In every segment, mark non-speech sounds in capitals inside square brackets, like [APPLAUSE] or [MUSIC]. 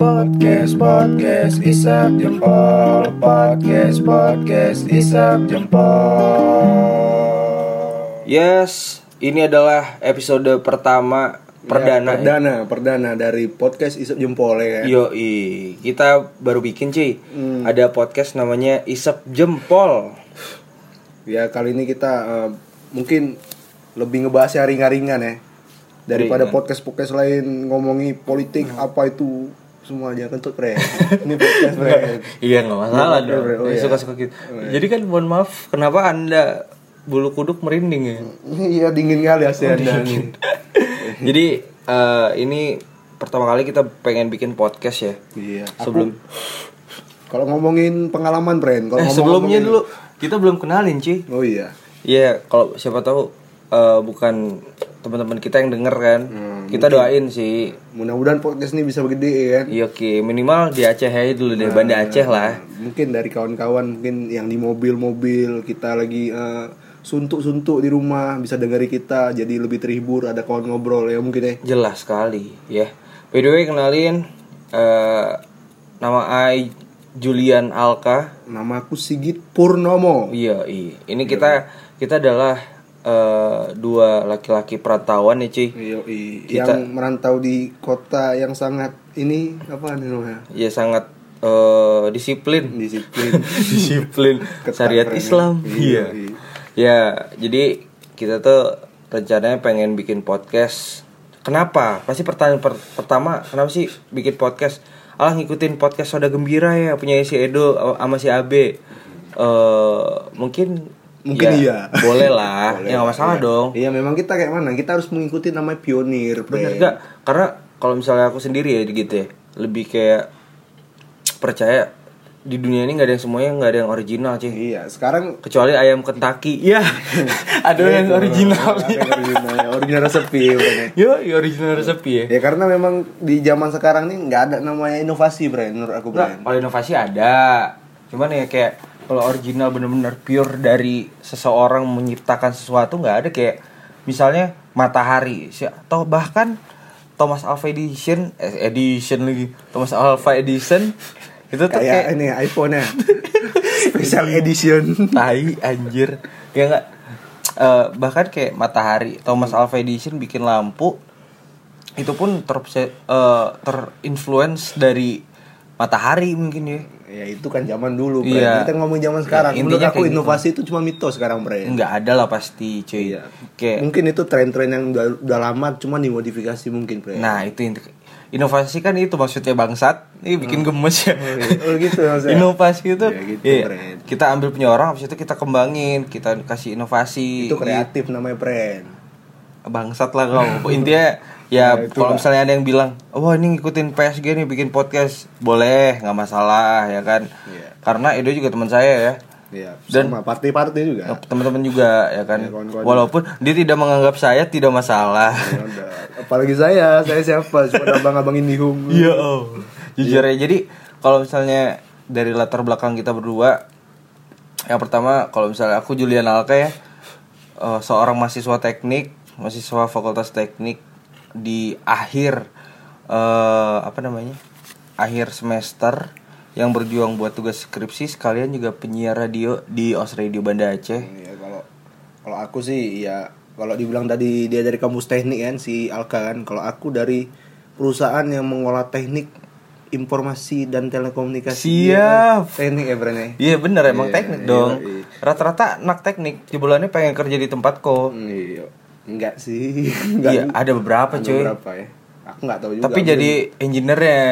Podcast, podcast, isap jempol Podcast, podcast, isap jempol Yes, ini adalah episode pertama perdana. Ya, perdana, perdana dari podcast isap jempol ya kan Yoi, kita baru bikin cuy. Hmm. Ada podcast namanya Isep Jempol. Ya kali ini kita eh, mungkin lebih ngebahas yang ringan-ringan ya Daripada podcast-podcast lain ngomongi politik apa itu semua aja kentut keren Ini podcast keren Iya nggak masalah Iya, dong. oh, iya. Suka-suka gitu. Jadi kan mohon maaf, kenapa anda bulu kuduk merinding ya? [LAUGHS] Iya dingin kali ya anda nih [LAUGHS] Jadi eh, ini pertama kali kita pengen bikin podcast ya. Iya Sebelum Kalau ngomongin pengalaman kalau eh, ngomong- sebelumnya ngomongin- dulu kita belum kenalin cuy. Oh iya Iya, kalau siapa tahu eh, bukan teman-teman kita yang denger kan. Hmm, kita doain sih. Mudah-mudahan podcast ini bisa gede ya Iya oke, minimal di Aceh aja dulu deh, Banda Aceh lah. Mungkin dari kawan-kawan mungkin yang di mobil-mobil kita lagi eh, suntuk-suntuk di rumah bisa dengeri kita jadi lebih terhibur ada kawan ngobrol ya mungkin ya. Jelas sekali, ya. By the way, kenalin eh nama I Julian Alka. Nama aku Sigit Purnomo. Iya, iya. Ini kita kita adalah eh, dua laki-laki perantauan Ci. Iya, iya. Kita- yang merantau di kota yang sangat ini apa nih namanya? Ya sangat eh, disiplin. Disiplin. [LAUGHS] disiplin syariat keren ya. Islam. Iya, Iya. iya. Ya, jadi kita tuh rencananya pengen bikin podcast. Kenapa? Pasti pertanyaan per- pertama, kenapa sih bikin podcast? Alah ngikutin podcast Soda Gembira ya, punya si Edo sama si Abe. Eh, mungkin Mungkin ya, iya. [LAUGHS] Boleh lah, Boleh ya nggak lah, masalah iya. dong. Iya, memang kita kayak mana? Kita harus mengikuti namanya pionir, Bener gak? Karena kalau misalnya aku sendiri ya gitu ya, lebih kayak percaya di dunia ini nggak ada yang semuanya nggak ada yang original sih. Iya, sekarang kecuali ayam Kentucky [LAUGHS] ya ada yang original yang original, original resepi Bren. yo ya original resepi ya Ya karena memang di zaman sekarang nih nggak ada namanya inovasi, Bren, menurut aku, Bren. kalau inovasi ada cuman ya kayak kalau original bener-bener pure dari seseorang menciptakan sesuatu nggak ada kayak misalnya matahari atau bahkan Thomas Alva Edition eh, edition lagi Thomas Alva Edition itu tuh Kayak kayak ini iPhone ya. [LAUGHS] Special edition. tai anjir ya nggak Eh, bahkan kayak matahari Thomas Alva Edison bikin lampu itu pun ter eh, terinfluence dari matahari mungkin ya Ya itu kan zaman dulu, Bren. Iya. Kita ngomong zaman sekarang. Ya, menurut aku gitu. inovasi itu cuma mitos sekarang, Bren. nggak ada lah pasti cuy Iya. kayak Mungkin itu tren-tren yang udah, udah lama cuma dimodifikasi mungkin, Bren. nah itu inovasi kan itu maksudnya bangsat ini bikin gemes ya Oh gitu maksudnya. inovasi itu Ya, gitu, iya, kita ambil punya orang habis itu kita kembangin kita kasih inovasi Itu kreatif namanya, Bren. bangsat lah kau intinya ya Ya, itu kalau misalnya ada yang bilang wah ini ngikutin PSG nih bikin podcast boleh nggak masalah ya kan Iya. karena Edo juga teman saya ya Iya, Dan- party-party juga. teman-teman juga ya kan Ya, kawan-kawan walaupun dia tidak menganggap saya tidak masalah Ya. Apalagi saya, saya siapa? Cuma abang-abang Indihome. iya oh jujur ya jadi kalau misalnya dari latar belakang kita berdua yang pertama kalau misalnya aku Julian Alka ya eh, seorang mahasiswa teknik mahasiswa fakultas teknik di akhir eh apa namanya akhir semester yang berjuang buat tugas skripsi sekalian juga penyiar radio di Os Radio Banda Aceh Iya, kalau kalau aku sih ya kalau dibilang tadi dia dari kampus teknik kan si Alka kan. Kalau aku dari perusahaan yang mengolah teknik informasi dan telekomunikasi. Siap. Iya, Teknik ya, Bren ya? Iya bener emang Iya, teknik iya, dong iya. rata-rata anak teknik jebolannya pengen kerja di tempatku Iya. Enggak sih. [LAUGHS] Iya, ada beberapa, Ada cuy. beberapa ya. Aku nggak tahu juga. tapi jadi engineer-nya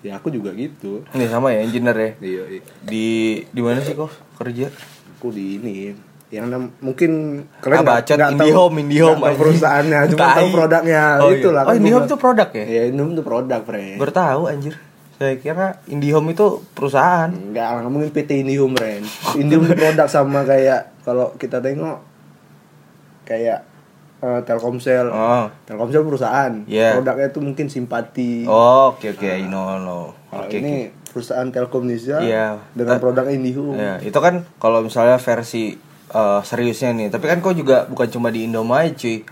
ya aku juga gitu. ini sama ya engineer ya Iya, iya. di di mana sih kok kerja Aku di ini yang nam- mungkin ah kalian nggak- bacot nggak tahu- IndiHome IndiHome nggak tahu perusahaannya cuma tahu produknya oh, iya. itulah oh kan IndiHome gua- itu produk ya ya Indihome itu produk Bre baru tahu anjir saya kira IndiHome itu perusahaan Enggak, ngomongin PT Indihome Ren Indihome itu produk sama kayak kalau kita tengok kayak eh, Telkomsel oh Telkomsel perusahaan Iya. produknya itu mungkin simpati oh oke oke I know know kalau oke ini perusahaan Telkom Indonesia Iya. dengan Ta- produk Indihome Ya, itu kan kalau misalnya versi eh, seriusnya nih. Tapi kan kau juga bukan cuma di Indomie, cuy.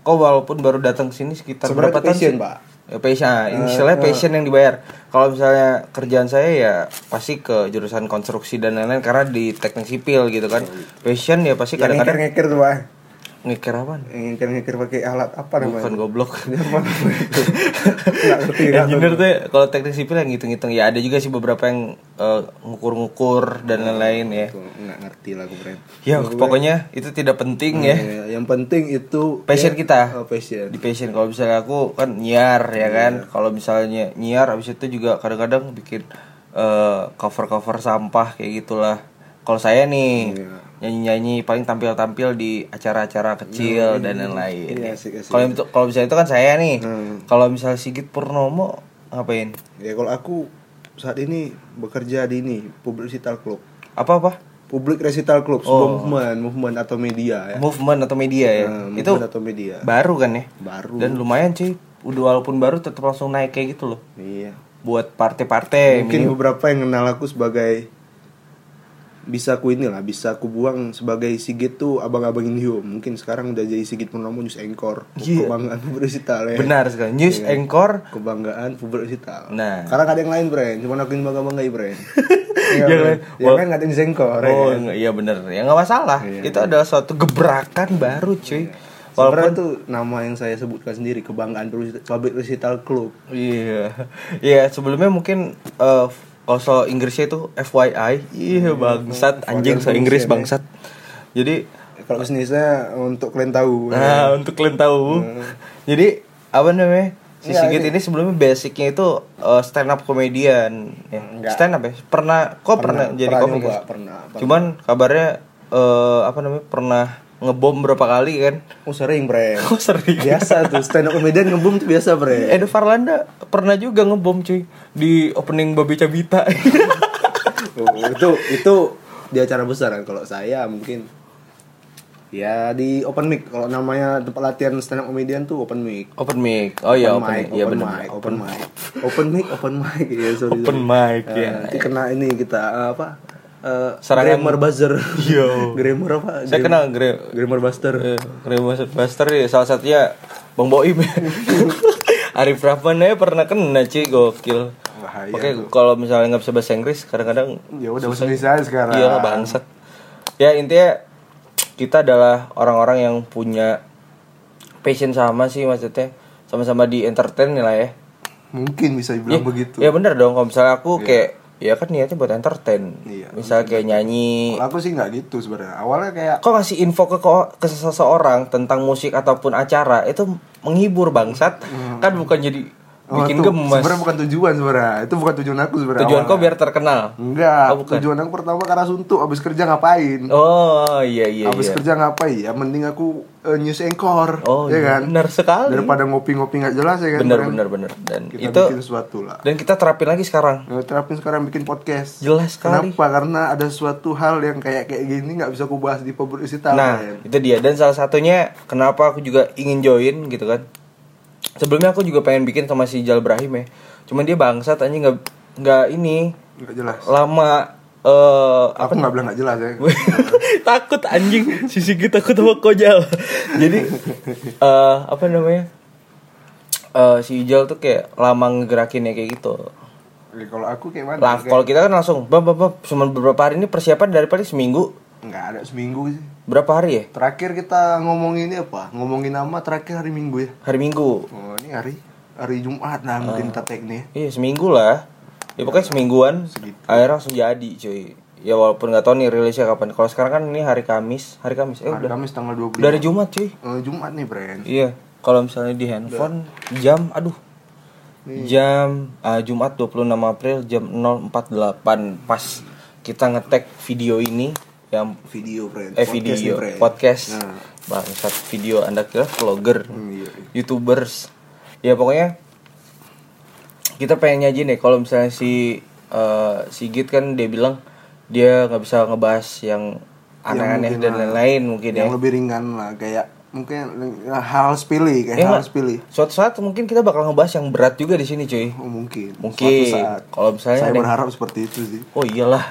Kau walaupun baru datang sini sekitar berapa tahun sih? pak Ya, passion, ah, istilahnya passion yang dibayar. Kalau misalnya kerjaan saya ya pasti ke jurusan konstruksi dan lain-lain karena di teknik sipil gitu kan. Passion ya pasti kadang-kadang ngeker-ngeker tuh, Pak. Ngikir apaan? Yang ngeker-ngeker pakai alat apa namanya? Bukan goblok. [LAUGHS] [LAUGHS] Nggak ngerti, nggak Engineer tuh kalau teknik sipil yang ngitung-ngitung ya ada juga sih beberapa yang eh, ngukur-ngukur dan lain-lain ya. Tuh, nggak ngerti lah gue. Ya pokoknya itu tidak penting ya. Ya, yang penting itu Passion ya, kita. oh, passion. Di passion kalau misalnya aku kan nyiar ya kan. Kalau misalnya nyiar habis itu juga kadang-kadang bikin eh, cover-cover sampah kayak gitulah. Kalau saya nih Iya. Nyanyi-nyanyi paling tampil-tampil di acara-acara kecil dan lain-lain. Iya, ya. Kalau itu kalau misalnya itu kan saya nih. Hmm. Kalau misalnya Sigit Purnomo ngapain? Ya kalau aku saat ini bekerja di ini Public Recital Club. Apa-apa? Public Recital Club, Oh. movement, movement atau media ya. Movement atau media ya. Nah, itu atau media. baru kan ya? Baru. Dan lumayan cuy. Udah walaupun baru tetap langsung naik kayak gitu loh. Iya. Buat partai-partai Mungkin minim- beberapa yang kenal aku sebagai bisa aku inilah bisa aku buang sebagai Sigit tuh abang-abang Indio mungkin sekarang udah jadi Sigit Purnomo News Anchor Iya. kebanggaan Public Recital ya Benar sekali. News Iya. Anchor kebanggaan Public Recital Nah. karena ada yang lain Bren cuma aku [LAUGHS] yang bangga Yang Iya, Bren. lain. ya Wah. kan gak ada yang Anchor ya Oh kan? enggak, iya bener Ya nggak masalah Iya, Itu adalah suatu gebrakan baru cuy Sebenarnya Walaupun tuh nama yang saya sebutkan sendiri kebanggaan Public Recital Club Iya [LAUGHS] Iya sebelumnya mungkin eh Kalau soal Inggrisnya itu FYI Iya bangsat. Anjing soal Inggris ya. bangsat. Jadi kalau bisnisnya untuk kalian tahu Nah untuk kalian tahu. Jadi Apa namanya? Si Iya, Sigit ini- ini sebelumnya basicnya itu eh, stand up comedian. Ya. Stand up ya? Pernah Kok pernah, jadi pernah komik nyoba, ya? pernah, pernah. Cuman kabarnya eh Apa namanya? Pernah ngebom berapa kali kan oh sering Bren [LAUGHS] Oh sering biasa tuh stand up comedian ngebum tuh biasa Bren Edo Farlanda pernah juga ngebom cuy di opening Babi Cabita. [LAUGHS] Oh, itu itu di acara besar kan kalau saya mungkin ya di open mic kalau namanya tempat latihan stand up comedian tuh open mic open mic. Oh iya open, mic. Iya open benar. mic, open mic, open mic, open mic, ya sorry. Open sorry. mic, Eh, ya. Nanti kena ini kita eh, apa? Eh, Serangan- grammar buzzer. [LAUGHS] Yo. grammar apa? Saya Gram- kenal Gre grammar buster. eh, Grandmaster Buster ya salah satunya Bang Boim. [LAUGHS] Arif Rahman ya pernah kena cuy gokil. Bahaya Oke, kalau misalnya nggak bisa bahasa Inggris, kadang-kadang Ya udah bahasa Indonesia aja sekarang. Iya bangsat. Ya intinya kita adalah orang-orang yang punya passion sama sih maksudnya sama-sama di entertain lah ya. Mungkin bisa dibilang begitu. Ya bener dong kalau misalnya aku kayak ya kan niatnya buat entertain. Iya, Misalnya kayak nyanyi. Kalau aku sih nggak gitu sebenarnya. Awalnya kayak Kok ngasih info ke ke seseorang tentang musik ataupun acara itu menghibur bangsat. Kan bukan jadi Oh, bikin gemes. Sebenarnya bukan tujuan sebenarnya. Itu bukan tujuan aku sebenarnya. Tujuan kau biar terkenal. Enggak, Oh, bukan. tujuan aku pertama karena suntuk habis kerja ngapain? Oh iya iya habis iya. kerja ngapain? Ya mending aku eh, news anchor, Oh ya iya, kan? benar sekali. Daripada ngopi-ngopi nggak jelas ya kan? Bener Bren? bener bener dan Kita itu bikin sesuatu lah. dan kita terapin lagi sekarang. Nah, terapin sekarang bikin podcast. Jelas sekali. Kenapa? Karena ada suatu hal yang kayak kayak gini nggak bisa aku bahas di publisitas. Nah, Bren. itu dia. Dan salah satunya kenapa aku juga ingin join gitu kan. Sebelumnya aku juga pengen bikin sama si Jal Brahim ya. Cuman dia bangsat aja nggak nggak ini nggak jelas. lama eh Aku nggak bilang nggak jelas ya. [LAUGHS] takut anjing si Sigit takut sama kojal. Jadi eh apa namanya? Eh si Ijal tuh kayak lama ngegerakinnya kayak gitu. Kalau aku kayak mana? Lah, kalau kita kan langsung bab bab bab cuma beberapa hari ini persiapan daripada seminggu. Nggak ada seminggu sih. Berapa hari ya? Terakhir kita ngomongin ini apa? Ngomongin nama terakhir hari Minggu ya. Hari Minggu. Oh, ini hari hari Jumat nah mungkin kita take nih. Iya seminggu lah. Ya pokoknya semingguan. Segitu. Akhirnya langsung jadi cuy. Ya walaupun nggak tahu nih rilisnya kapan. Kalau sekarang kan ini hari Kamis, hari Kamis. Eh Hari udah. Kamis tanggal 25. Dari Jumat cuy. Eh, Jumat nih, Bren. Iya. Kalau misalnya di handphone jam aduh. Jam ah, Jumat 26 April jam 048 pas kita ngetek video ini yang Video, Bren. eh Podcast video nih, podcast. Nah. Bangsat video Anda kira vlogger. Hmm, iya. youtubers ya pokoknya kita pengen nyaji nih kalau misalnya si eh, Sigit kan dia bilang dia nggak bisa ngebahas yang aneh-aneh dan lain-lain mungkin ya Yang lebih ringan lah kayak mungkin hal sepele kayak Ya hal sepele. suatu saat mungkin kita bakal ngebahas yang berat juga di sini cuy Oh, mungkin. Mungkin. Kalau misalnya saya berharap seperti itu sih. oh iyalah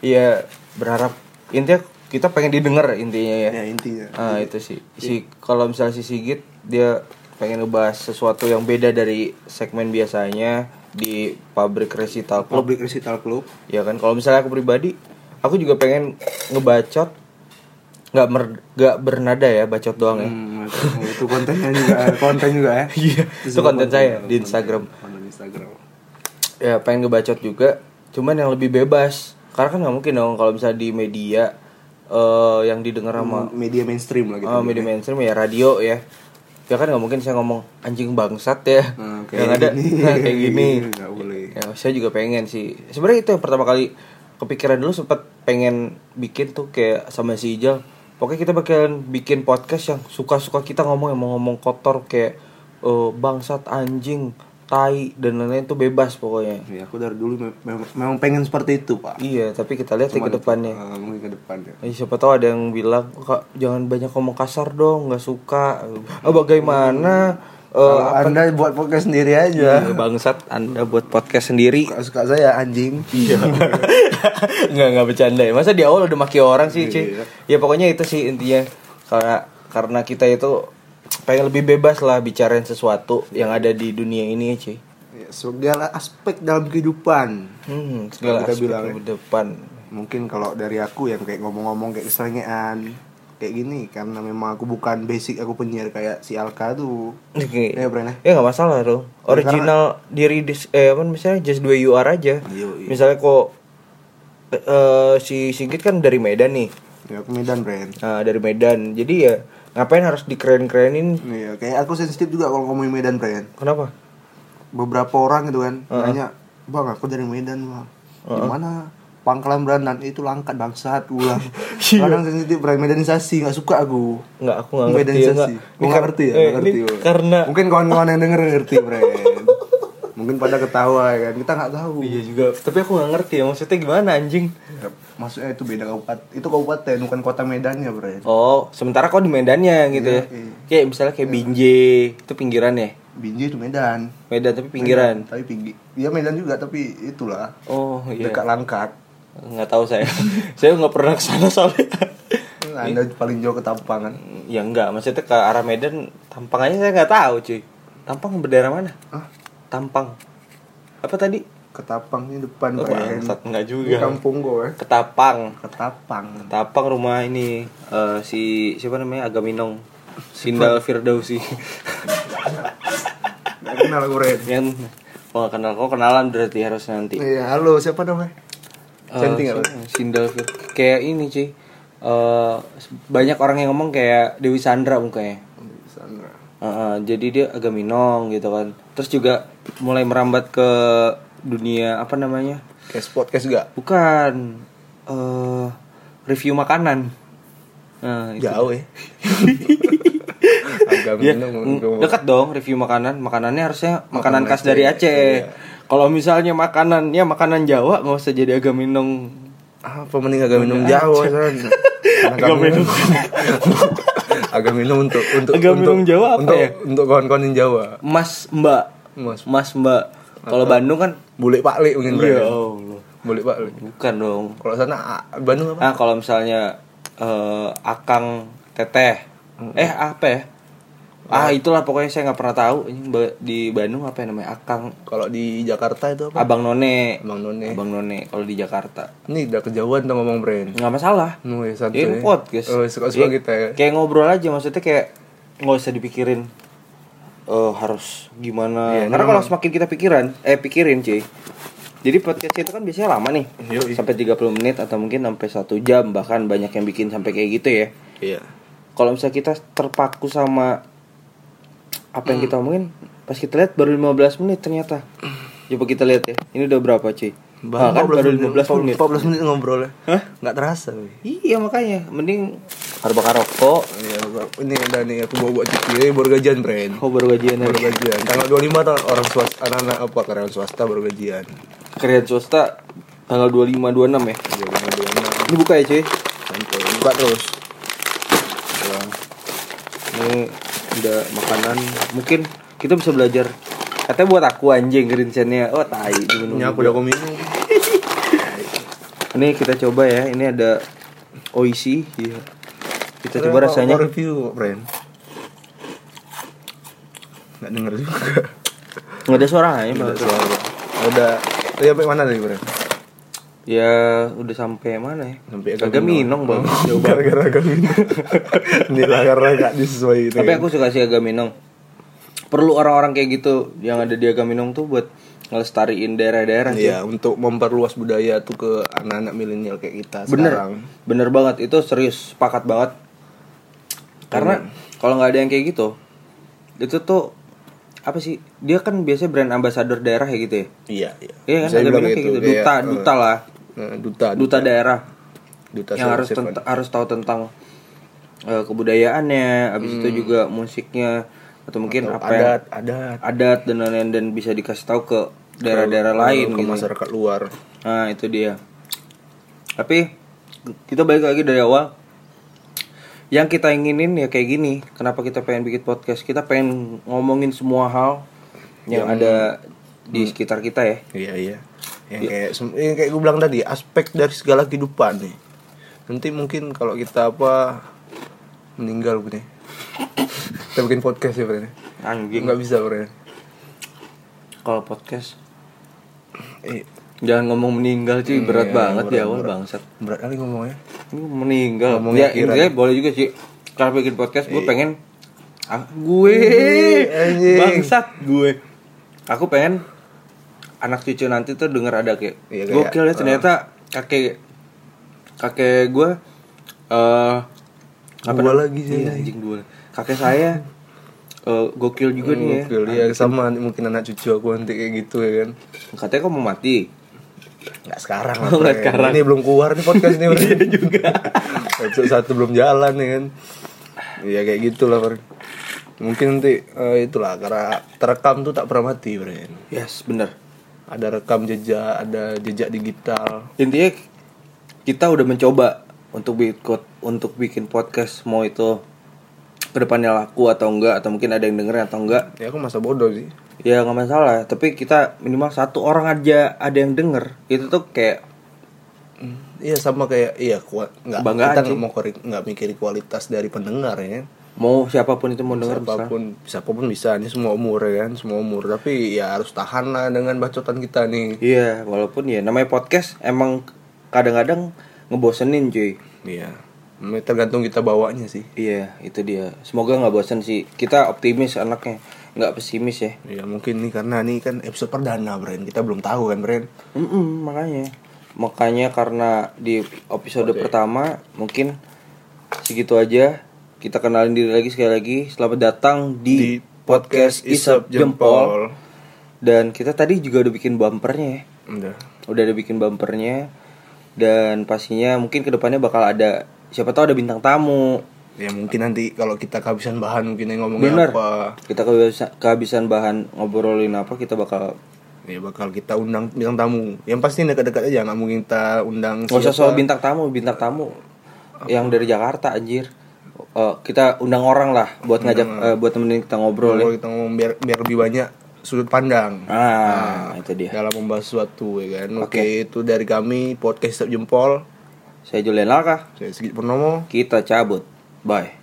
iya berharap intinya kita pengen didengar intinya ya Ya intinya. ah itu sih si kalau misalnya si Sigit dia pengen ngebahas sesuatu yang beda dari segmen biasanya di pabrik recital club Public Recital Club. ya kan kalau misalnya aku pribadi aku juga pengen ngebacot nggak mer nggak bernada ya bacot doang ya Hmm, itu kontennya juga, konten juga ya. [LAUGHS] Iya, itu konten saya di Instagram. Konten Instagram. ya pengen ngebacot juga cuman yang lebih bebas karena kan nggak mungkin dong kalau misalnya di media eh yang didengar sama media mainstream lah gitu. ah, media mainstream ya radio ya. Ya kan nggak mungkin saya ngomong anjing bangsat ya. Nah, yang ada [LAUGHS] nah, kayak gini. [LAUGHS] Nggak boleh. ya saya juga pengen sih. Sebenarnya itu yang pertama kali kepikiran dulu sempat pengen bikin tuh kayak sama si Ijal. Pokoknya kita bakalan bikin podcast yang suka-suka kita ngomong yang mau ngomong kotor kayak eh, bangsat anjing tai dan lain-lain tuh bebas pokoknya Ya, aku dari dulu mem- mem- memang pengen seperti itu, Pak. iya tapi kita lihat ya ke depannya Eh, mungkin ke depannya. Eh, siapa tahu ada yang bilang kak jangan banyak ngomong kasar dong nggak suka oh bagaimana Eh, Kalau anda buat podcast sendiri aja. iya, bangsat anda buat podcast sendiri Suka, suka saya anjing. Iya. [LAUGHS] nggak nggak bercanda ya. Masa di awal udah maki orang sih, cuy. Iya. Ya pokoknya itu sih intinya. Karena karena kita itu pengen lebih bebas lah bicarain sesuatu yang ada di dunia ini, cuy. Ya, segala aspek dalam kehidupan. Hmm, segala kita aspek bilang ya. ke depan. Mungkin kalau dari aku yang kayak ngomong-ngomong kayak keselengean kayak gini karena memang aku bukan basic aku penyiar kayak si Alka tuh. Oke. Ya, Bren, ya. Ya nggak masalah dong. Original diri dis, eh apa misalnya just the way you are aja. Iya, iya. Misalnya kok eh, si Sigit kan dari Medan nih. Ya, aku Medan, Bren. Nah, dari Medan. Jadi ya ngapain harus dikeren-kerenin? Iya, kayak aku sensitif juga kalau ngomongin Medan, Bren. Kenapa? Beberapa orang gitu kan nanya, "Bang, aku dari Medan, Bang." Gimana? Pangkalan Brandan itu langkat bangsat ulang. [LAUGHS] Iya. Kadang sensitif medanisasi nggak suka aku. Nggak, aku nggak ngerti ya, Medanisasi. Ini nggak ngerti ya, eh, nggak ngerti. ini Bro. karena mungkin kawan-kawan yang denger ngerti, Bren. [LAUGHS] mungkin pada ketawa ya kan. Kita nggak tahu. Iya juga, tapi aku nggak ngerti ya maksudnya gimana anjing. Ya, Maksudnya itu beda kabupaten. Itu kabupaten bukan kota Medannya, Bren. Oh, sementara kau di Medannya gitu Iya, ya. iya. Kayak misalnya kayak Binjai, itu pinggiran ya. Binjai itu Medan. Medan tapi pinggiran. Tapi pinggir. Iya Medan juga tapi itulah. Oh iya. Dekat Langkat. Nggak tahu saya. [LAUGHS] saya nggak pernah ke sana soalnya. Anda paling jauh ke Tampang kan. ya enggak, maksudnya ke arah Medan, Tampang aja saya nggak tahu cuy. Tampang berdaerah mana? Ah, Tampang. Apa tadi? ke Tapang ini depan Oh, bangsat, enggak juga. kampung gue. Ketapang. Ke Tapang. Tapang rumah ini eh, si siapa namanya Agaminong Sindal Firdausi [LAUGHS] Nggak kenal gue Ren. yang oh kenal kok kenalan berarti harus nanti Iya, halo siapa namanya? Eh, apa? si- Sindal Fir- kayak ini cuy Eh, banyak orang yang ngomong kayak Dewi Sandra mukanya Sandra. Eh, eh, jadi dia Agaminong gitu kan terus juga mulai merambat ke dunia apa namanya Kayak podcast gak? bukan eh review makanan nah, itu Jauh ya. [LAUGHS] Agak Ya, minum. dekat dong review makanan. Makanannya harusnya makanan, Makanan khas Aceh, dari Aceh. iya. Kalau misalnya makanannya makanan Jawa nggak usah jadi agaminong. Apa mending agak minum Jawa kan? [LAUGHS] Agak minum. [LAUGHS] agak minum untuk untuk Agak minum untuk- Jawa apa untuk, ya? Untuk kawan-kawan yang Jawa. Mas Mbak. Mas Mas Mbak. Kalau Bandung kan Bule Pak Li mungkin Iya. Allah. Bule Pak Li. Bukan dong. Kalau sana ah, Bandung apa? Nah, kalau misalnya eh, Akang Teteh. Eh, apa ya? Ah, itulah pokoknya saya nggak pernah tahu di Bandung apa yang namanya Akang Kalau di Jakarta itu apa? Abang None. Abang None. Abang None kalau di Jakarta. Ini udah kejauhan tuh ngomong Bren. nggak masalah Nu ya santuy. ini podcast. Oh, suka-suka kita ya. Kayak ngobrol aja maksudnya kayak nggak usah dipikirin eh harus gimana. Iya, Karena kalau semakin kita pikiran, eh pikirin cuy. Jadi podcast itu kan biasanya lama nih. Yoi. Sampai 30 menit atau mungkin sampai satu jam bahkan banyak yang bikin sampai kayak gitu ya. Iya. Kalau misalnya kita terpaku sama apa yang Hmm. kita omongin, pas kita lihat baru 15 menit ternyata. Coba kita lihat ya. Ini udah berapa cuy? Bahkan baru 15 menit. 14 menit ngobrol ya. Hah? Nggak terasa. Iya makanya, mending bakar rokok. Iya, ini ada nih aku bawa buat cuci ini baru gajian, Bren. Oh baru gajian Baru aja. gajian. Tanggal 25 tahun orang swasta anak-anak apa karyawan swasta baru gajian. Kerjaan swasta tanggal 25 26 ya. Iya, benar benar. Ini buka ya cuy. Santai. Buka terus. Ya. Ini udah makanan. Mungkin kita bisa belajar. Katanya buat aku anjing rinsennya. Oh tai Ini aku udah aku minum. [LAUGHS] Ini kita coba ya. Ini ada oisi. Iya. Kita coba rasanya. Review, Bren. nggak denger juga nggak ada suaranya Nggak Bang. ada suara. udah tadi sampai mana tadi bro ya udah sampai mana ya sampai agak minong bang [LAUGHS] gara-gara agak minong [LAUGHS] ini lah karena nggak disesuai tapi aku suka sih agak minong perlu orang-orang kayak gitu yang ada di agak minong tuh buat ngelestariin daerah-daerah sih. Iya, untuk memperluas budaya tuh ke anak-anak milenial kayak kita bener sekarang. bener banget itu serius sepakat banget karena kalau nggak ada yang kayak gitu itu tuh apa sih dia kan biasanya brand ambassador daerah ya gitu ya Iya, iya. iya kan minong kayak gitu kayak, duta eh, duta lah eh, duta, duta daerah duta yang harus sifat. tent- harus tahu tentang eh, kebudayaannya habis itu juga musiknya atau mungkin Atau apa yang adat, adat adat dan lain-lain dan bisa dikasih tahu ke daerah-daerah lain ke gitu. masyarakat luar. Nah, itu dia. Tapi kita balik lagi dari awal. Yang kita inginin ya kayak gini. Kenapa kita pengen bikin podcast? Kita pengen ngomongin semua hal yang ada di sekitar kita ya. Iya, iya. Yang kayak sem- yang kayak gue bilang tadi, aspek dari segala kehidupan nih. Nanti mungkin kalau kita apa meninggal nih. [LAUGHS] kita bikin podcast ya, Bro. Anjing. Enggak bisa, Bro. Kalau podcast Eh, jangan ngomong meninggal cuy, berat Iya, banget di awal berat. bangsat. berat kali ngomongnya. Ini meninggal. Ngomongnya ya, intinya boleh juga sih. Kalau bikin podcast gue pengen ah, gue bangsat gue. Aku pengen anak cucu nanti tuh denger ada kayak Iya, kayak, gokil ya ternyata kakek kakek gue eh apa Dua nam- lagi sih. Iya, anjing dua. Kakek saya eh, gokil juga nih ya. Gokil, iya sama mungkin anak cucu aku nanti kayak gitu ya kan. Katanya kok mau mati. Nggak sekarang lah. Oh, nggak Bre. sekarang. Ini belum keluar nih podcast ini [LAUGHS] Iya juga. Episode satu belum jalan ya kan. Iya kayak gitulah Bre. Mungkin nanti eh, itulah karena terekam tuh tak pernah mati Bre. Yes, bener. Ada rekam jejak, ada jejak digital. intinya kita udah mencoba untuk bikin untuk bikin podcast mau itu ke depannya laku atau enggak atau mungkin ada yang dengerin atau enggak Ya aku masa bodoh sih. Ya nggak masalah. Tapi kita minimal satu orang aja ada yang denger. Itu tuh kayak Hmm, Iya sama kayak iya kuat. Nggak kita nggak mau nggak mikirin kualitas dari pendengar ya. mau siapa pun itu mau denger bisa. siapa pun siapa pun bisa. Ini semua umur ya kan? Semua umur. Tapi ya harus tahan lah dengan bacotan kita nih. Iya walaupun ya namanya podcast emang kadang-kadang ngebosenin cuy. Iya. Tergantung kita bawanya sih. Iya itu dia. Semoga nggak bosen sih. Kita optimis anaknya nggak pesimis ya. Ya mungkin nih karena nih kan episode perdana Bren. Kita belum tahu kan Bren? Mm-mm, makanya. Makanya karena di episode pertama mungkin segitu aja. Kita kenalin diri lagi sekali lagi. Selamat datang di, di podcast Isap Jempol. Dan kita tadi juga udah bikin bumpernya ya. Udah. Udah ada bikin bumpernya. Dan pastinya mungkin ke depannya bakal ada siapa tahu ada bintang tamu ya mungkin nanti kalau kita kehabisan bahan mungkin yang ngomongin bener apa kita kehabisan, kehabisan bahan ngobrolin apa kita bakal ya bakal kita undang bintang tamu yang pasti dekat-dekat aja nggak mungkin kita undang Gak usah soal bintang tamu, bintang tamu yang dari Jakarta anjir. Eh, kita undang orang lah buat ngajak eh, buat temenin kita ngobrol ya. Kita ngomong biar biar lebih banyak sudut pandang Ah, itu dia. dalam membahas suatu ya kan. Oke, itu dari kami podcast Jempol. Saya Julian Laka. Saya Sigit Purnomo. Kita cabut. Bye.